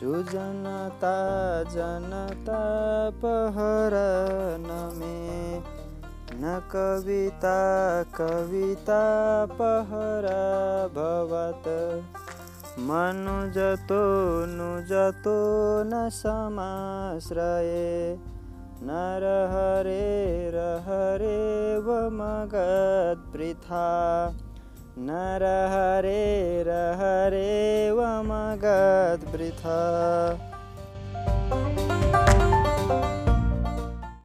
सुजनता जनता पहरन मे न कविता कविता पहरा भवत। मनुजतो नुजतो न समाश्रये। नरहरे रहरे वमगत्पृथा नरहरे रहरे वमगत्पृथा